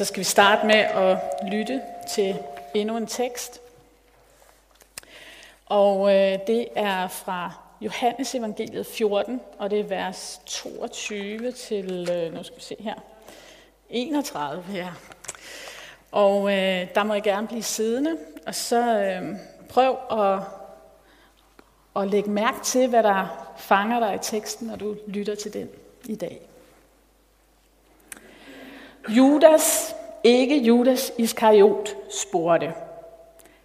så skal vi starte med at lytte til endnu en tekst. Og øh, det er fra Johannes evangeliet 14, og det er vers 22 til, øh, nu skal vi se her, 31 her. Og øh, der må jeg gerne blive siddende, og så øh, prøv at, at lægge mærke til, hvad der fanger dig i teksten, når du lytter til den i dag. Judas, ikke Judas Iskariot, spurgte,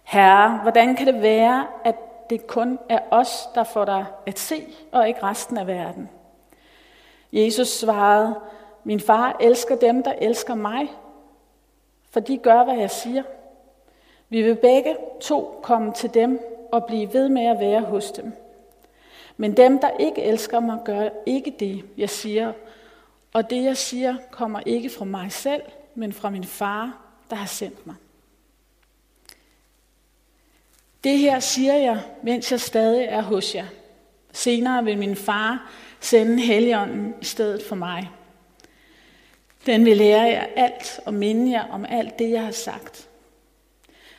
Herre, hvordan kan det være, at det kun er os, der får dig at se, og ikke resten af verden? Jesus svarede, min far elsker dem, der elsker mig, for de gør, hvad jeg siger. Vi vil begge to komme til dem og blive ved med at være hos dem. Men dem, der ikke elsker mig, gør ikke det, jeg siger, og det, jeg siger, kommer ikke fra mig selv, men fra min far, der har sendt mig. Det her siger jeg, mens jeg stadig er hos jer. Senere vil min far sende Helligånden i stedet for mig. Den vil lære jer alt og minde jer om alt det, jeg har sagt.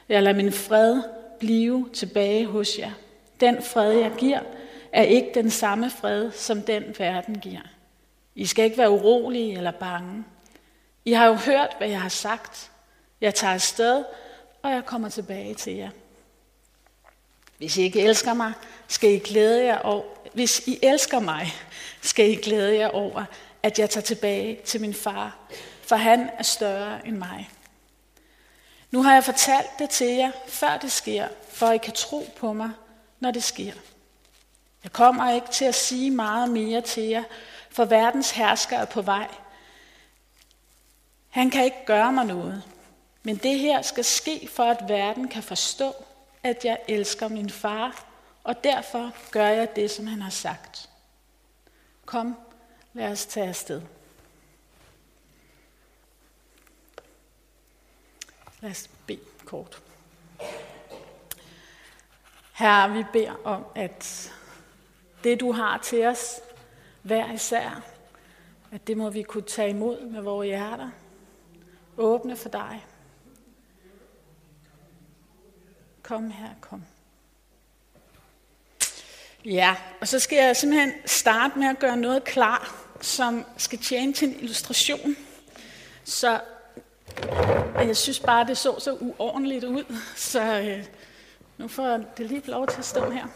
Jeg lader min fred blive tilbage hos jer. Den fred, jeg giver, er ikke den samme fred, som den verden giver. I skal ikke være urolige eller bange. I har jo hørt, hvad jeg har sagt. Jeg tager afsted, og jeg kommer tilbage til jer. Hvis I ikke elsker mig, skal I glæde jer over, hvis I elsker mig, skal I glæde jer over, at jeg tager tilbage til min far, for han er større end mig. Nu har jeg fortalt det til jer, før det sker, for I kan tro på mig, når det sker. Jeg kommer ikke til at sige meget mere til jer, for verdens hersker er på vej. Han kan ikke gøre mig noget, men det her skal ske, for at verden kan forstå, at jeg elsker min far, og derfor gør jeg det, som han har sagt. Kom, lad os tage afsted. Lad os bede kort. Herre, vi beder om, at det du har til os, hver især, at det må vi kunne tage imod med vores hjerter. Åbne for dig. Kom her, kom. Ja, og så skal jeg simpelthen starte med at gøre noget klar, som skal tjene til en illustration. Så øh, jeg synes bare, det så så uordentligt ud, så øh, nu får det lige lov til at stå her.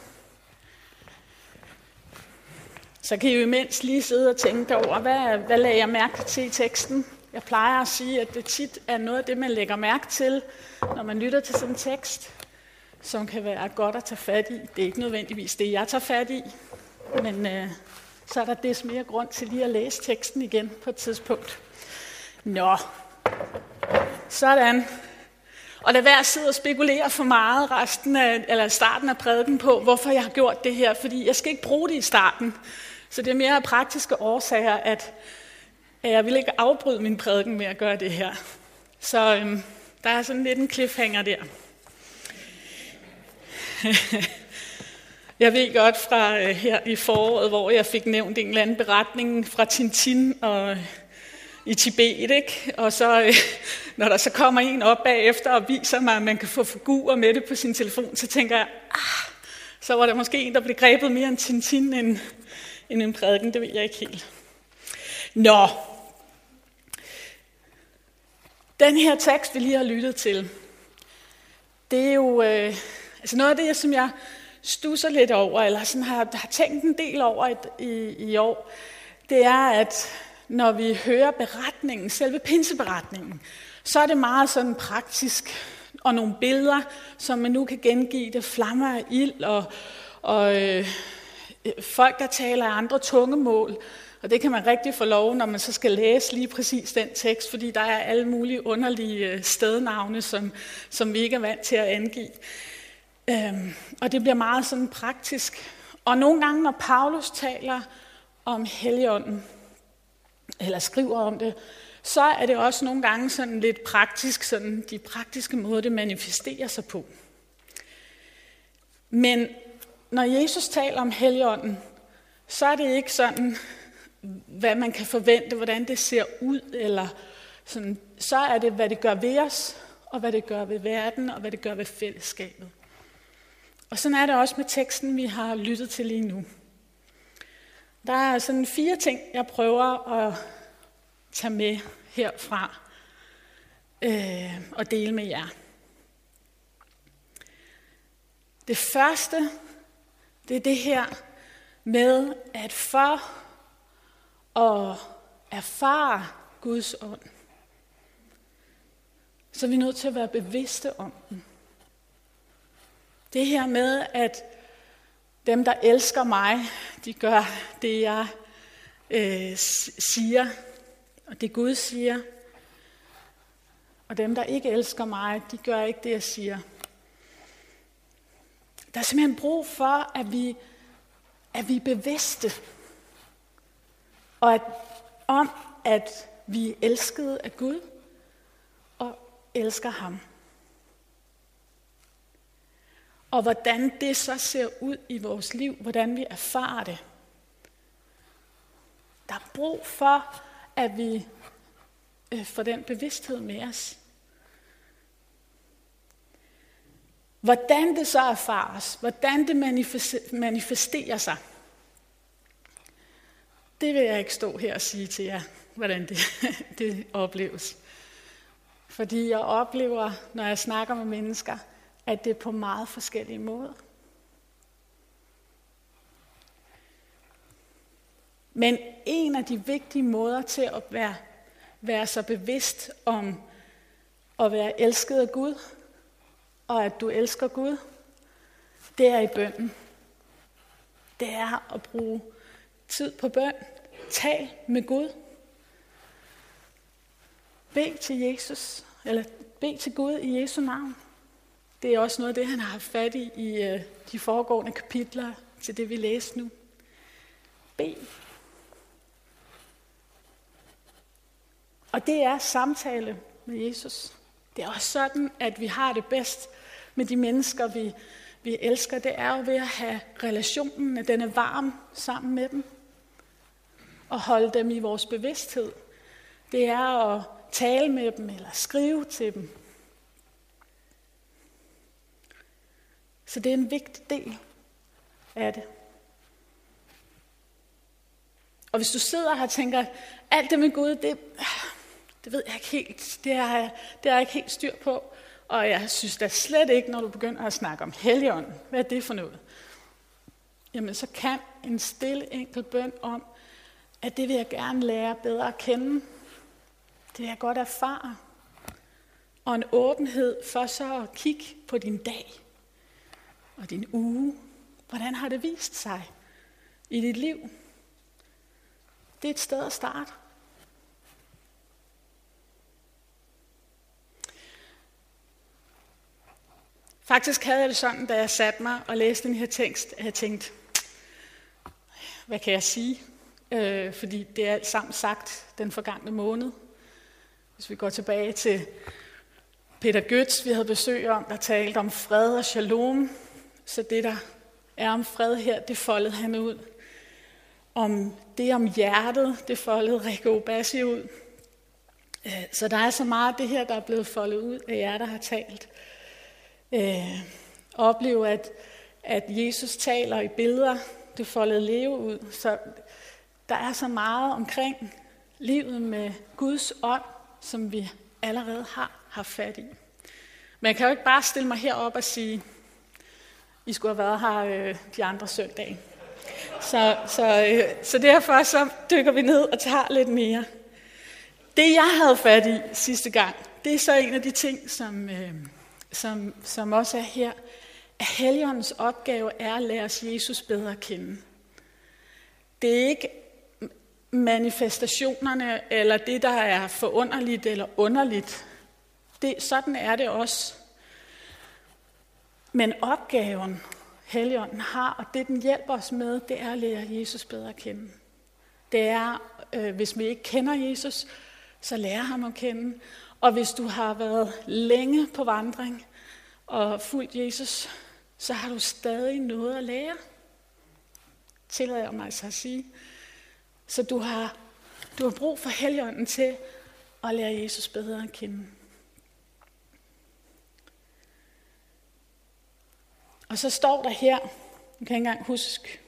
Så kan I jo imens lige sidde og tænke over, hvad, hvad lagde jeg mærke til i teksten? Jeg plejer at sige, at det tit er noget af det, man lægger mærke til, når man lytter til sådan en tekst, som kan være godt at tage fat i. Det er ikke nødvendigvis det, jeg tager fat i, men øh, så er der des mere grund til lige at læse teksten igen på et tidspunkt. Nå, sådan. Og lad være at sidde og spekulere for meget resten af, eller starten af prædiken på, hvorfor jeg har gjort det her, fordi jeg skal ikke bruge det i starten. Så det er mere praktiske årsager, at, jeg vil ikke afbryde min prædiken med at gøre det her. Så øhm, der er sådan lidt en cliffhanger der. Jeg ved godt fra øh, her i foråret, hvor jeg fik nævnt en eller anden beretning fra Tintin og øh, i Tibet, ikke? Og så, øh, når der så kommer en op bagefter og viser mig, at man kan få figurer med det på sin telefon, så tænker jeg, ah, så var der måske en, der blev grebet mere end Tintin end, end en prædiken, det ved jeg ikke helt. Nå, den her tekst, vi lige har lyttet til, det er jo øh, altså noget af det, som jeg stusser lidt over, eller sådan har, har tænkt en del over i, i, i år, det er, at når vi hører beretningen, selve pinseberetningen, så er det meget sådan praktisk, og nogle billeder, som man nu kan gengive det, flammer af ild, og, og øh, folk, der taler af andre tungemål, og det kan man rigtig få lov, når man så skal læse lige præcis den tekst, fordi der er alle mulige underlige øh, stednavne, som, som vi ikke er vant til at angive. Øhm, og det bliver meget sådan praktisk. Og nogle gange, når Paulus taler om heligånden, eller skriver om det, så er det også nogle gange sådan lidt praktisk, sådan de praktiske måder, det manifesterer sig på. Men når Jesus taler om Helligånden, så er det ikke sådan, hvad man kan forvente, hvordan det ser ud, eller sådan, så er det, hvad det gør ved os, og hvad det gør ved verden, og hvad det gør ved fællesskabet. Og sådan er det også med teksten, vi har lyttet til lige nu. Der er sådan fire ting, jeg prøver at tage med herfra øh, og dele med jer. Det første, det er det her med, at for at erfare Guds ånd, så er vi nødt til at være bevidste om den. Det her med, at dem, der elsker mig, de gør det, jeg øh, siger, og det Gud siger. Og dem, der ikke elsker mig, de gør ikke det, jeg siger. Der er simpelthen brug for, at vi, at vi er bevidste. Og at, om, at vi er elskede af Gud og elsker ham. Og hvordan det så ser ud i vores liv, hvordan vi erfarer det. Der er brug for, at vi øh, får den bevidsthed med os. Hvordan det så erfares, hvordan det manifesterer sig, det vil jeg ikke stå her og sige til jer, hvordan det, det opleves. Fordi jeg oplever, når jeg snakker med mennesker, at det er på meget forskellige måder. Men en af de vigtige måder til at være, være så bevidst om at være elsket af Gud, og at du elsker Gud, det er i bønden. Det er at bruge tid på bøn. Tal med Gud. Bed til Jesus, eller bed til Gud i Jesu navn. Det er også noget af det, han har haft fat i i øh, de foregående kapitler til det, vi læser nu. Bed. Og det er samtale med Jesus. Det er også sådan, at vi har det bedst med de mennesker, vi, vi elsker. Det er jo ved at have relationen, at den er varm sammen med dem. Og holde dem i vores bevidsthed. Det er at tale med dem eller skrive til dem. Så det er en vigtig del af det. Og hvis du sidder her og tænker, alt det med Gud, det, det ved jeg ikke helt, det er, det er jeg ikke helt styr på. Og jeg synes da slet ikke, når du begynder at snakke om helligånden, hvad er det for noget? Jamen så kan en stille enkel bøn om, at det vil jeg gerne lære bedre at kende. Det vil jeg godt erfare. Og en åbenhed for så at kigge på din dag og din uge. Hvordan har det vist sig i dit liv? Det er et sted at starte. Faktisk havde jeg det sådan, da jeg satte mig og læste den her tekst, at jeg tænkte, hvad kan jeg sige? Øh, fordi det er alt sammen sagt den forgangne måned. Hvis vi går tilbage til Peter Götz, vi havde besøg om, der talte om fred og shalom. Så det, der er om fred her, det foldede han ud. Om det om hjertet, det foldede Rikke Obasi ud. Øh, så der er så meget af det her, der er blevet foldet ud af jer, der har talt. Øh, opleve, at, at Jesus taler i billeder, det foldede leve ud. Så der er så meget omkring livet med Guds ånd, som vi allerede har haft fat i. Men jeg kan jo ikke bare stille mig herop og sige, I skulle have været her øh, de andre søndage. Så, så, øh, så derfor så dykker vi ned og tager lidt mere. Det jeg havde fat i sidste gang, det er så en af de ting, som, øh, som, som også er her. At Helligåndens opgave er at lære os Jesus bedre at kende. Det er ikke manifestationerne, eller det, der er forunderligt eller underligt. Det, sådan er det også. Men opgaven, Helligånden har, og det den hjælper os med, det er at lære Jesus bedre at kende. Det er, øh, hvis vi ikke kender Jesus, så lærer ham at kende. Og hvis du har været længe på vandring og fulgt Jesus, så har du stadig noget at lære. Tillader jeg mig så at sige. Så du har, du har brug for Helligånden til at lære Jesus bedre at kende. Og så står der her, jeg kan ikke engang huske,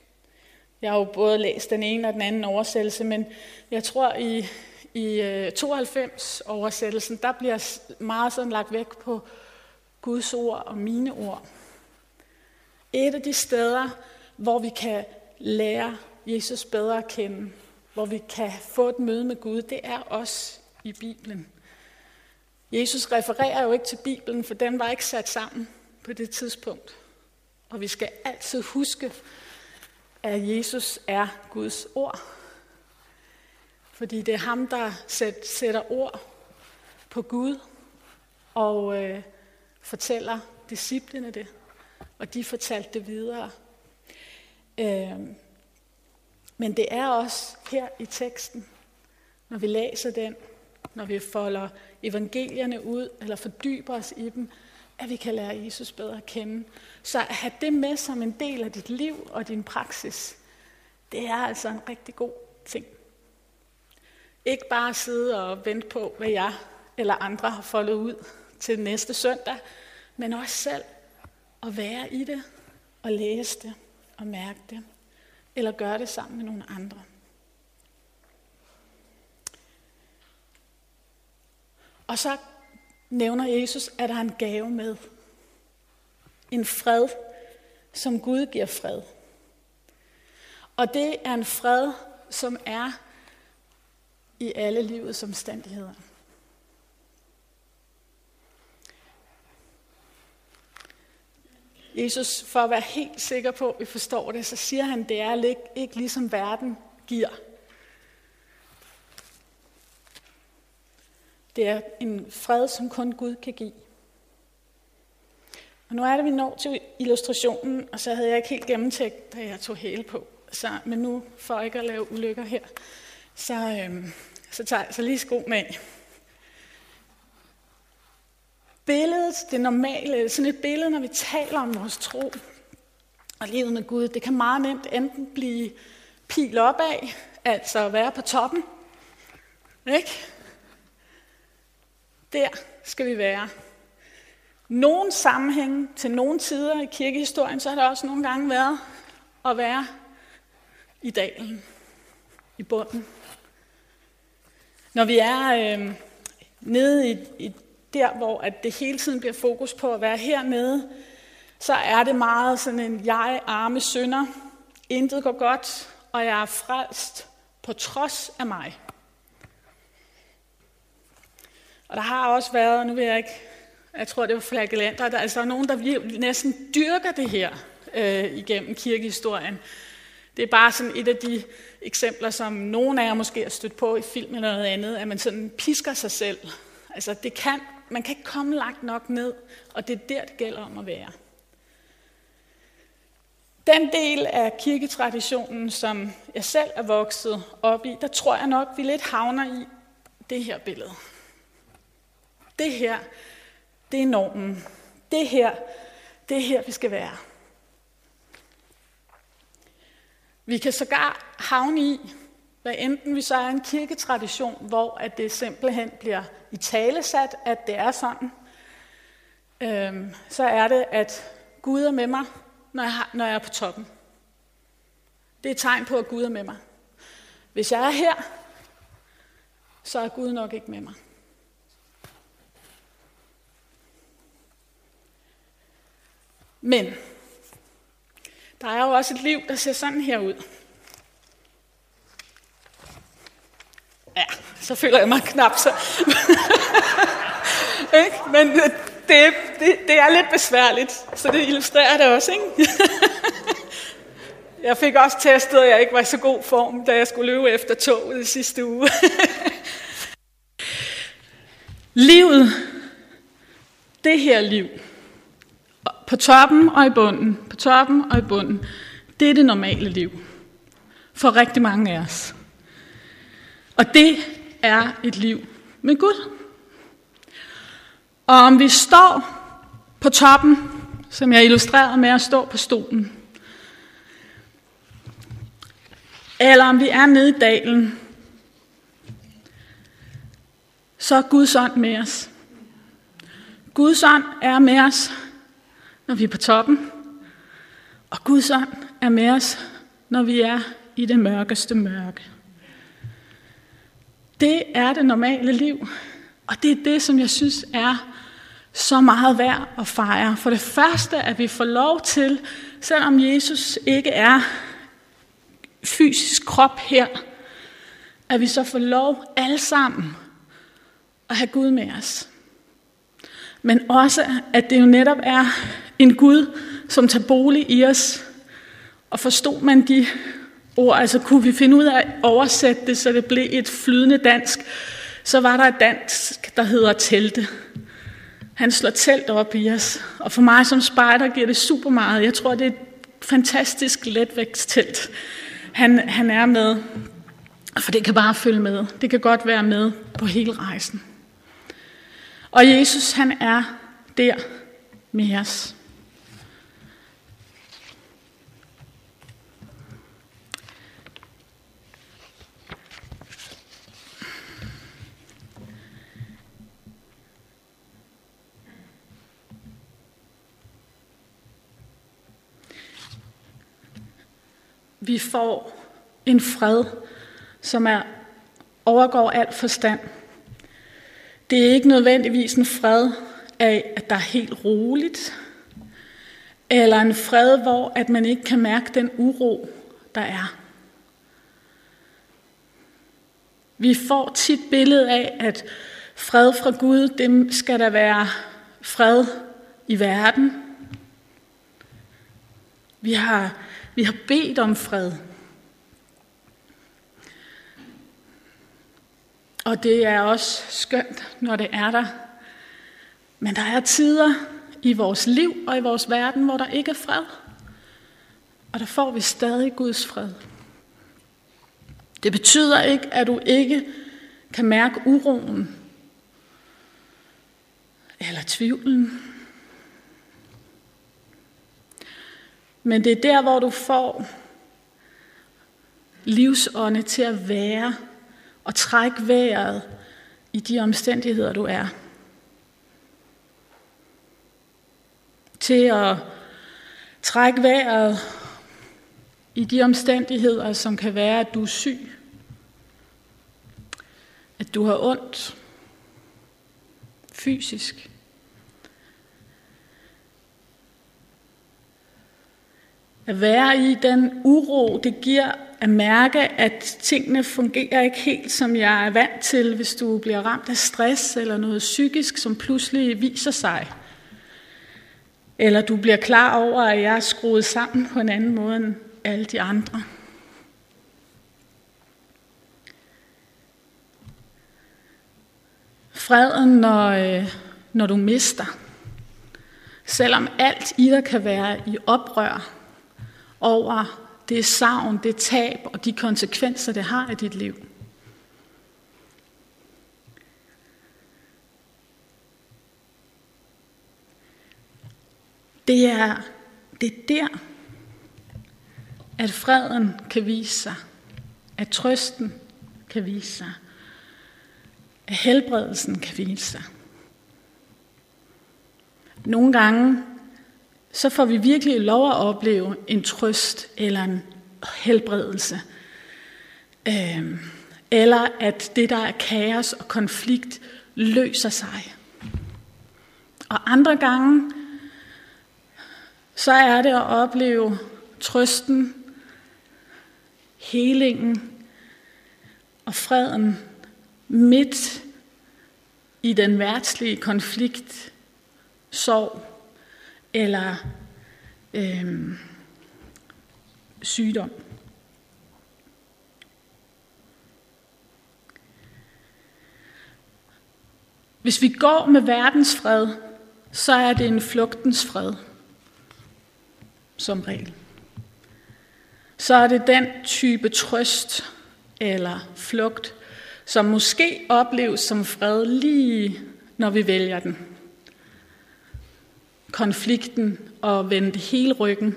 jeg har jo både læst den ene og den anden oversættelse, men jeg tror i, i øh, 92-oversættelsen, der bliver meget sådan lagt væk på Guds ord og mine ord. Et af de steder, hvor vi kan lære Jesus bedre at kende, hvor vi kan få et møde med Gud, det er også i Bibelen. Jesus refererer jo ikke til Bibelen, for den var ikke sat sammen på det tidspunkt. Og vi skal altid huske, at Jesus er Guds ord. Fordi det er ham, der sætter ord på Gud og øh, fortæller disciplene det. Og de fortalte det videre. Øh, men det er også her i teksten, når vi læser den, når vi folder evangelierne ud, eller fordyber os i dem, at vi kan lære Jesus bedre at kende. Så at have det med som en del af dit liv og din praksis, det er altså en rigtig god ting. Ikke bare sidde og vente på, hvad jeg eller andre har foldet ud til næste søndag, men også selv at være i det og læse det og mærke det, eller gøre det sammen med nogle andre. Og så nævner Jesus, at der er en gave med. En fred, som Gud giver fred. Og det er en fred, som er i alle livets omstændigheder. Jesus, for at være helt sikker på, at vi forstår det, så siger han, det er ikke, ligesom verden giver. Det er en fred, som kun Gud kan give. Og nu er det, vi når til illustrationen, og så havde jeg ikke helt gennemtænkt, da jeg tog hæle på. Så, men nu, for ikke at lave ulykker her, så, øhm, så tager jeg så lige sko med. Billedet, det normale, sådan et billede, når vi taler om vores tro og livet med Gud, det kan meget nemt enten blive pil opad, altså at være på toppen, ikke? Der skal vi være. Nogle sammenhænge til nogle tider i kirkehistorien, så har der også nogle gange været at være i dalen, i bunden. Når vi er øh, nede i, i der, hvor at det hele tiden bliver fokus på at være hernede, så er det meget sådan en jeg arme sønder. Intet går godt, og jeg er frelst på trods af mig. Og der har også været, nu vil jeg ikke, jeg tror det var flagellanter, der altså nogen, der næsten dyrker det her øh, igennem kirkehistorien. Det er bare sådan et af de eksempler, som nogen af jer måske har stødt på i film eller noget andet, at man sådan pisker sig selv. Altså det kan, man kan ikke komme langt nok ned, og det er der, det gælder om at være. Den del af kirketraditionen, som jeg selv er vokset op i, der tror jeg nok, vi lidt havner i det her billede. Det her, det er normen. Det her, det er her, vi skal være. Vi kan sågar havne i, hvad enten vi så er en kirketradition, hvor at det simpelthen bliver i talesat, at det er sådan, øhm, så er det, at Gud er med mig, når jeg, har, når jeg er på toppen. Det er et tegn på, at Gud er med mig. Hvis jeg er her, så er Gud nok ikke med mig. Men der er jo også et liv, der ser sådan her ud. Ja, så føler jeg mig knap så. ikke? Men øh, det, det, det er lidt besværligt, så det illustrerer det også. Ikke? jeg fik også testet, at jeg ikke var i så god form, da jeg skulle løbe efter toget i sidste uge. Livet, det her liv, på toppen og i bunden, på toppen og i bunden. Det er det normale liv. For rigtig mange af os. Og det er et liv med Gud. Og om vi står på toppen, som jeg illustrerede med at stå på stolen, eller om vi er nede i dalen, så er Guds ånd med os. Guds ånd er med os, når vi er på toppen. Og Guds ånd er med os, når vi er i det mørkeste mørke. Det er det normale liv. Og det er det, som jeg synes er så meget værd at fejre. For det første, at vi får lov til, selvom Jesus ikke er fysisk krop her, at vi så får lov alle sammen at have Gud med os. Men også, at det jo netop er en Gud, som tager bolig i os. Og forstod man de ord, altså kunne vi finde ud af at oversætte det, så det blev et flydende dansk, så var der et dansk, der hedder telte. Han slår telt op i os, og for mig som spejder giver det super meget. Jeg tror, det er et fantastisk letvægtstelt, han, han er med. For det kan bare følge med. Det kan godt være med på hele rejsen. Og Jesus, han er der med os. Vi får en fred, som er overgår alt forstand. Det er ikke nødvendigvis en fred af, at der er helt roligt, eller en fred, hvor at man ikke kan mærke den uro, der er. Vi får tit billedet af, at fred fra Gud, det skal der være fred i verden. Vi har, vi har bedt om fred. Og det er også skønt, når det er der. Men der er tider i vores liv og i vores verden, hvor der ikke er fred. Og der får vi stadig Guds fred. Det betyder ikke, at du ikke kan mærke uroen eller tvivlen. Men det er der, hvor du får livsånde til at være og trække vejret i de omstændigheder, du er. Til at trække vejret i de omstændigheder, som kan være, at du er syg, at du har ondt fysisk. At være i den uro, det giver at mærke, at tingene fungerer ikke helt, som jeg er vant til, hvis du bliver ramt af stress eller noget psykisk, som pludselig viser sig. Eller du bliver klar over, at jeg er skruet sammen på en anden måde end alle de andre. Freden, når, øh, når du mister. Selvom alt i dig kan være i oprør over det savn, det tab og de konsekvenser, det har i dit liv. Det er, det er der, at freden kan vise sig, at trøsten kan vise sig, at helbredelsen kan vise sig. Nogle gange så får vi virkelig lov at opleve en trøst eller en helbredelse. Øhm, eller at det, der er kaos og konflikt, løser sig. Og andre gange, så er det at opleve trøsten, helingen og freden midt i den værtslige konflikt, sorg eller øh, sygdom. Hvis vi går med verdens fred, så er det en flugtens fred, som regel. Så er det den type trøst eller flugt, som måske opleves som fred lige når vi vælger den konflikten og vende det hele ryggen.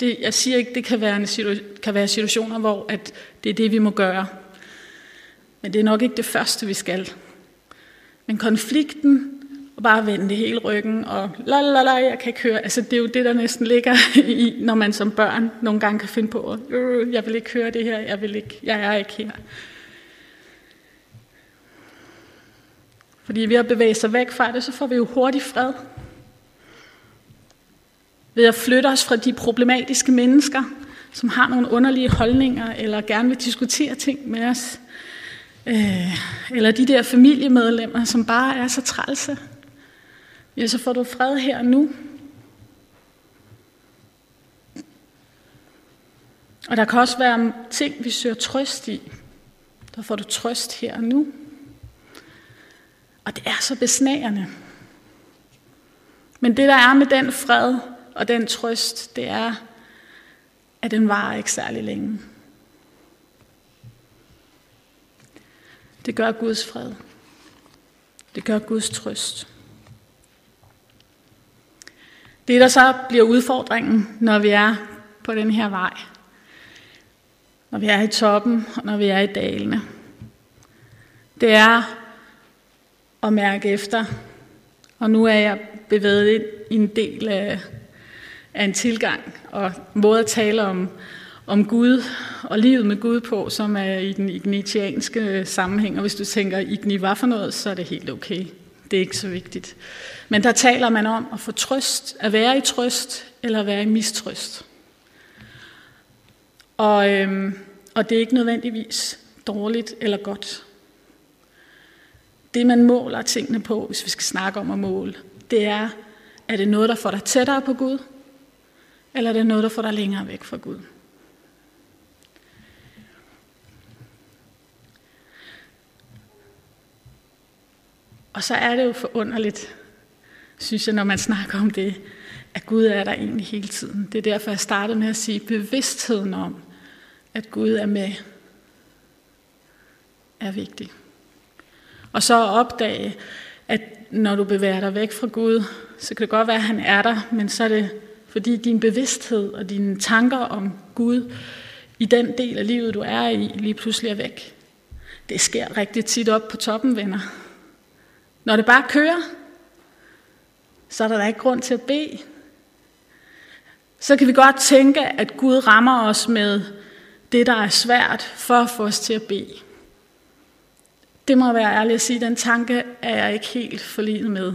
Det, jeg siger ikke, det kan være, en situ- kan være situationer, hvor at det er det, vi må gøre. Men det er nok ikke det første, vi skal. Men konflikten, og bare vende det hele ryggen, og la la la, jeg kan ikke høre. Altså, det er jo det, der næsten ligger i, når man som børn nogle gange kan finde på, øh, jeg vil ikke høre det her, jeg, vil ikke, jeg er ikke her. Fordi ved at bevæge sig væk fra det, så får vi jo hurtigt fred. Ved at flytte os fra de problematiske mennesker, som har nogle underlige holdninger, eller gerne vil diskutere ting med os. Øh, eller de der familiemedlemmer, som bare er så trælse. Ja, så får du fred her og nu. Og der kan også være ting, vi søger trøst i. Der får du trøst her og nu. Og det er så besnærende. Men det, der er med den fred og den trøst, det er, at den varer ikke særlig længe. Det gør Guds fred. Det gør Guds trøst. Det, der så bliver udfordringen, når vi er på den her vej, når vi er i toppen, og når vi er i dalene, det er at mærke efter. Og nu er jeg bevæget ind i en del af, af en tilgang og måde at tale om, om Gud og livet med Gud på, som er i den ignitianske øh, sammenhæng. Og hvis du tænker, Igni var for noget, så er det helt okay. Det er ikke så vigtigt. Men der taler man om at få trøst, at være i trøst eller at være i mistrøst. Og, øhm, og det er ikke nødvendigvis dårligt eller godt. Det man måler tingene på, hvis vi skal snakke om at måle, det er, er det noget, der får dig tættere på Gud, eller er det noget, der får dig længere væk fra Gud? Og så er det jo forunderligt, synes jeg, når man snakker om det, at Gud er der egentlig hele tiden. Det er derfor, jeg startede med at sige bevidstheden om, at Gud er med, er vigtig. Og så at opdage, at når du bevæger dig væk fra Gud, så kan det godt være, at han er der, men så er det fordi din bevidsthed og dine tanker om Gud i den del af livet, du er i, lige pludselig er væk. Det sker rigtig tit op på toppen, venner. Når det bare kører, så er der da ikke grund til at bede. Så kan vi godt tænke, at Gud rammer os med det, der er svært, for at få os til at bede. Det må være ærligt at sige, den tanke er jeg ikke helt forlignet med.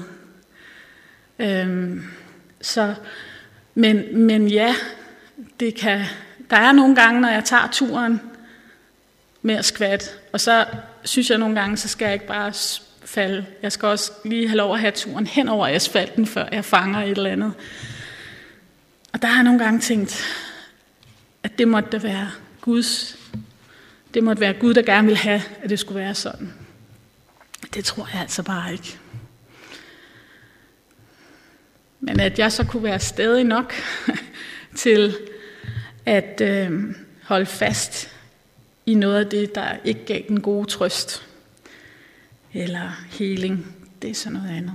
Øhm, så, men, men ja, det kan, der er nogle gange, når jeg tager turen med at skvat, og så synes jeg nogle gange, så skal jeg ikke bare falde. Jeg skal også lige have lov at have turen hen over asfalten, før jeg fanger et eller andet. Og der har jeg nogle gange tænkt, at det måtte da være Guds, det måtte være Gud, der gerne ville have, at det skulle være sådan. Det tror jeg altså bare ikke. Men at jeg så kunne være stedig nok til at øh, holde fast i noget af det, der ikke gav den gode trøst eller healing, det er så noget andet.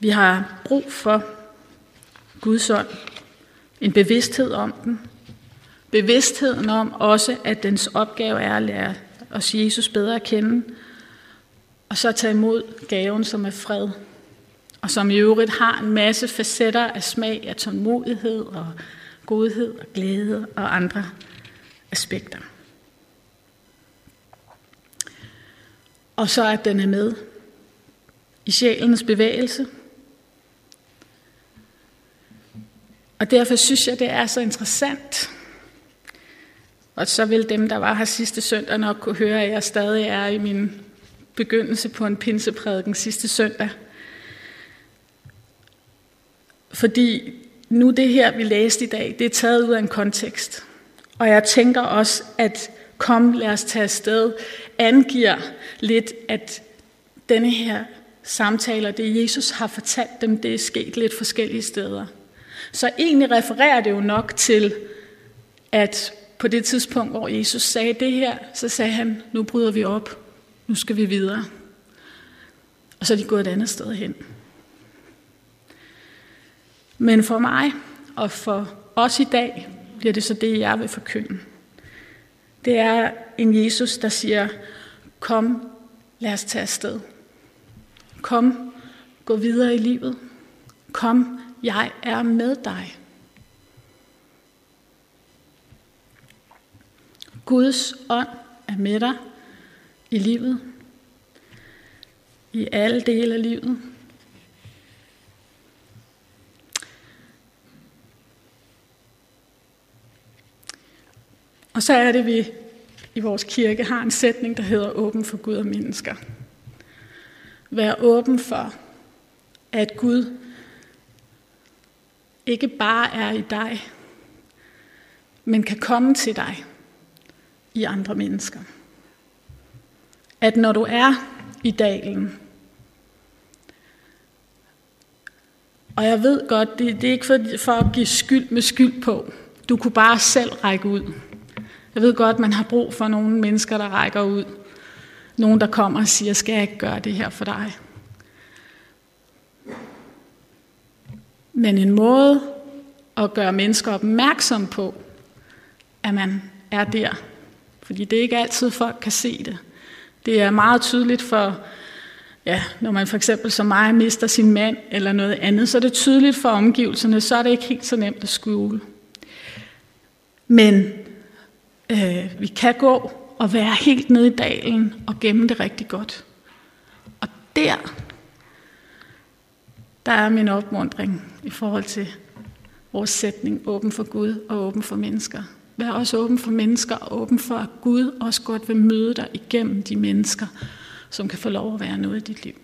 Vi har brug for Guds ånd, en bevidsthed om den. Bevidstheden om også, at dens opgave er at lære os Jesus bedre at kende, og så tage imod gaven, som er fred, og som i øvrigt har en masse facetter af smag, af tålmodighed og godhed og glæde og andre aspekter. Og så at den er med i sjælens bevægelse. Og derfor synes jeg, det er så interessant. Og så vil dem, der var her sidste søndag, nok kunne høre, at jeg stadig er i min begyndelse på en pinseprædiken sidste søndag. Fordi nu det her, vi læste i dag, det er taget ud af en kontekst. Og jeg tænker også, at kom, lad os tage afsted, angiver lidt, at denne her samtaler, det Jesus har fortalt dem, det er sket lidt forskellige steder. Så egentlig refererer det jo nok til, at på det tidspunkt, hvor Jesus sagde det her, så sagde han, nu bryder vi op, nu skal vi videre. Og så er de gået et andet sted hen. Men for mig og for os i dag, bliver det så det, jeg vil forkynde. Det er en Jesus, der siger, kom, lad os tage afsted. Kom, gå videre i livet. Kom, jeg er med dig. Guds ånd er med dig i livet, i alle dele af livet. Og så er det, vi i vores kirke har en sætning, der hedder åben for Gud og mennesker. Vær åben for, at Gud ikke bare er i dig, men kan komme til dig i andre mennesker. At når du er i dalen, og jeg ved godt, det, det er ikke for, for at give skyld med skyld på. Du kunne bare selv række ud. Jeg ved godt, man har brug for nogle mennesker, der rækker ud. Nogen, der kommer og siger, skal jeg ikke gøre det her for dig? Men en måde at gøre mennesker opmærksom på, at man er der. Fordi det er ikke altid, folk kan se det. Det er meget tydeligt for, ja, når man for eksempel som mig mister sin mand eller noget andet, så er det tydeligt for omgivelserne, så er det ikke helt så nemt at skjule. Men øh, vi kan gå og være helt nede i dalen og gemme det rigtig godt. Og der, der er min opmundring i forhold til vores sætning, åben for Gud og åben for mennesker. Vær også åben for mennesker og åben for, at Gud også godt vil møde dig igennem de mennesker, som kan få lov at være noget i dit liv.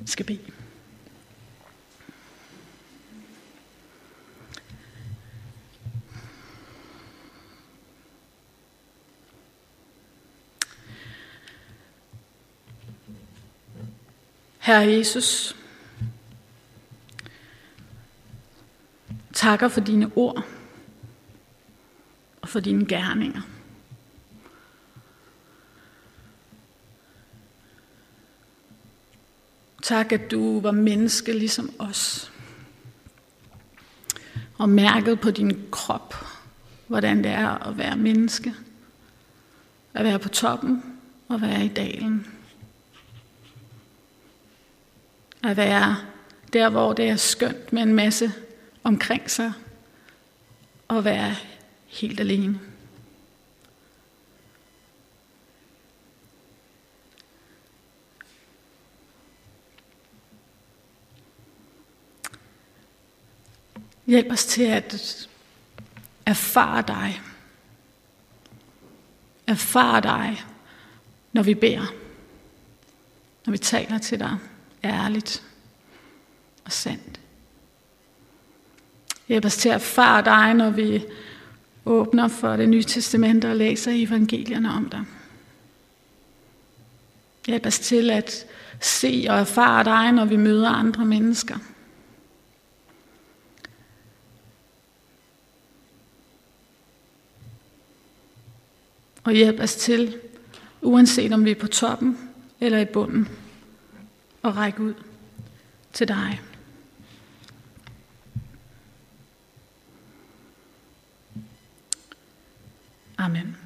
Jeg skal bede. Herre Jesus, takker for dine ord og for dine gerninger. Tak, at du var menneske ligesom os. Og mærket på din krop, hvordan det er at være menneske. At være på toppen og være i dalen. At være der, hvor det er skønt med en masse omkring sig. Og være helt alene. Hjælp os til at erfare dig. Erfare dig, når vi beder. Når vi taler til dig ærligt og sandt. Hjælp os til at erfare dig, når vi åbner for det nye testamente og læser evangelierne om dig. Hjælp os til at se og erfare dig, når vi møder andre mennesker. Og hjælp os til, uanset om vi er på toppen eller i bunden, at række ud til dig. Amen.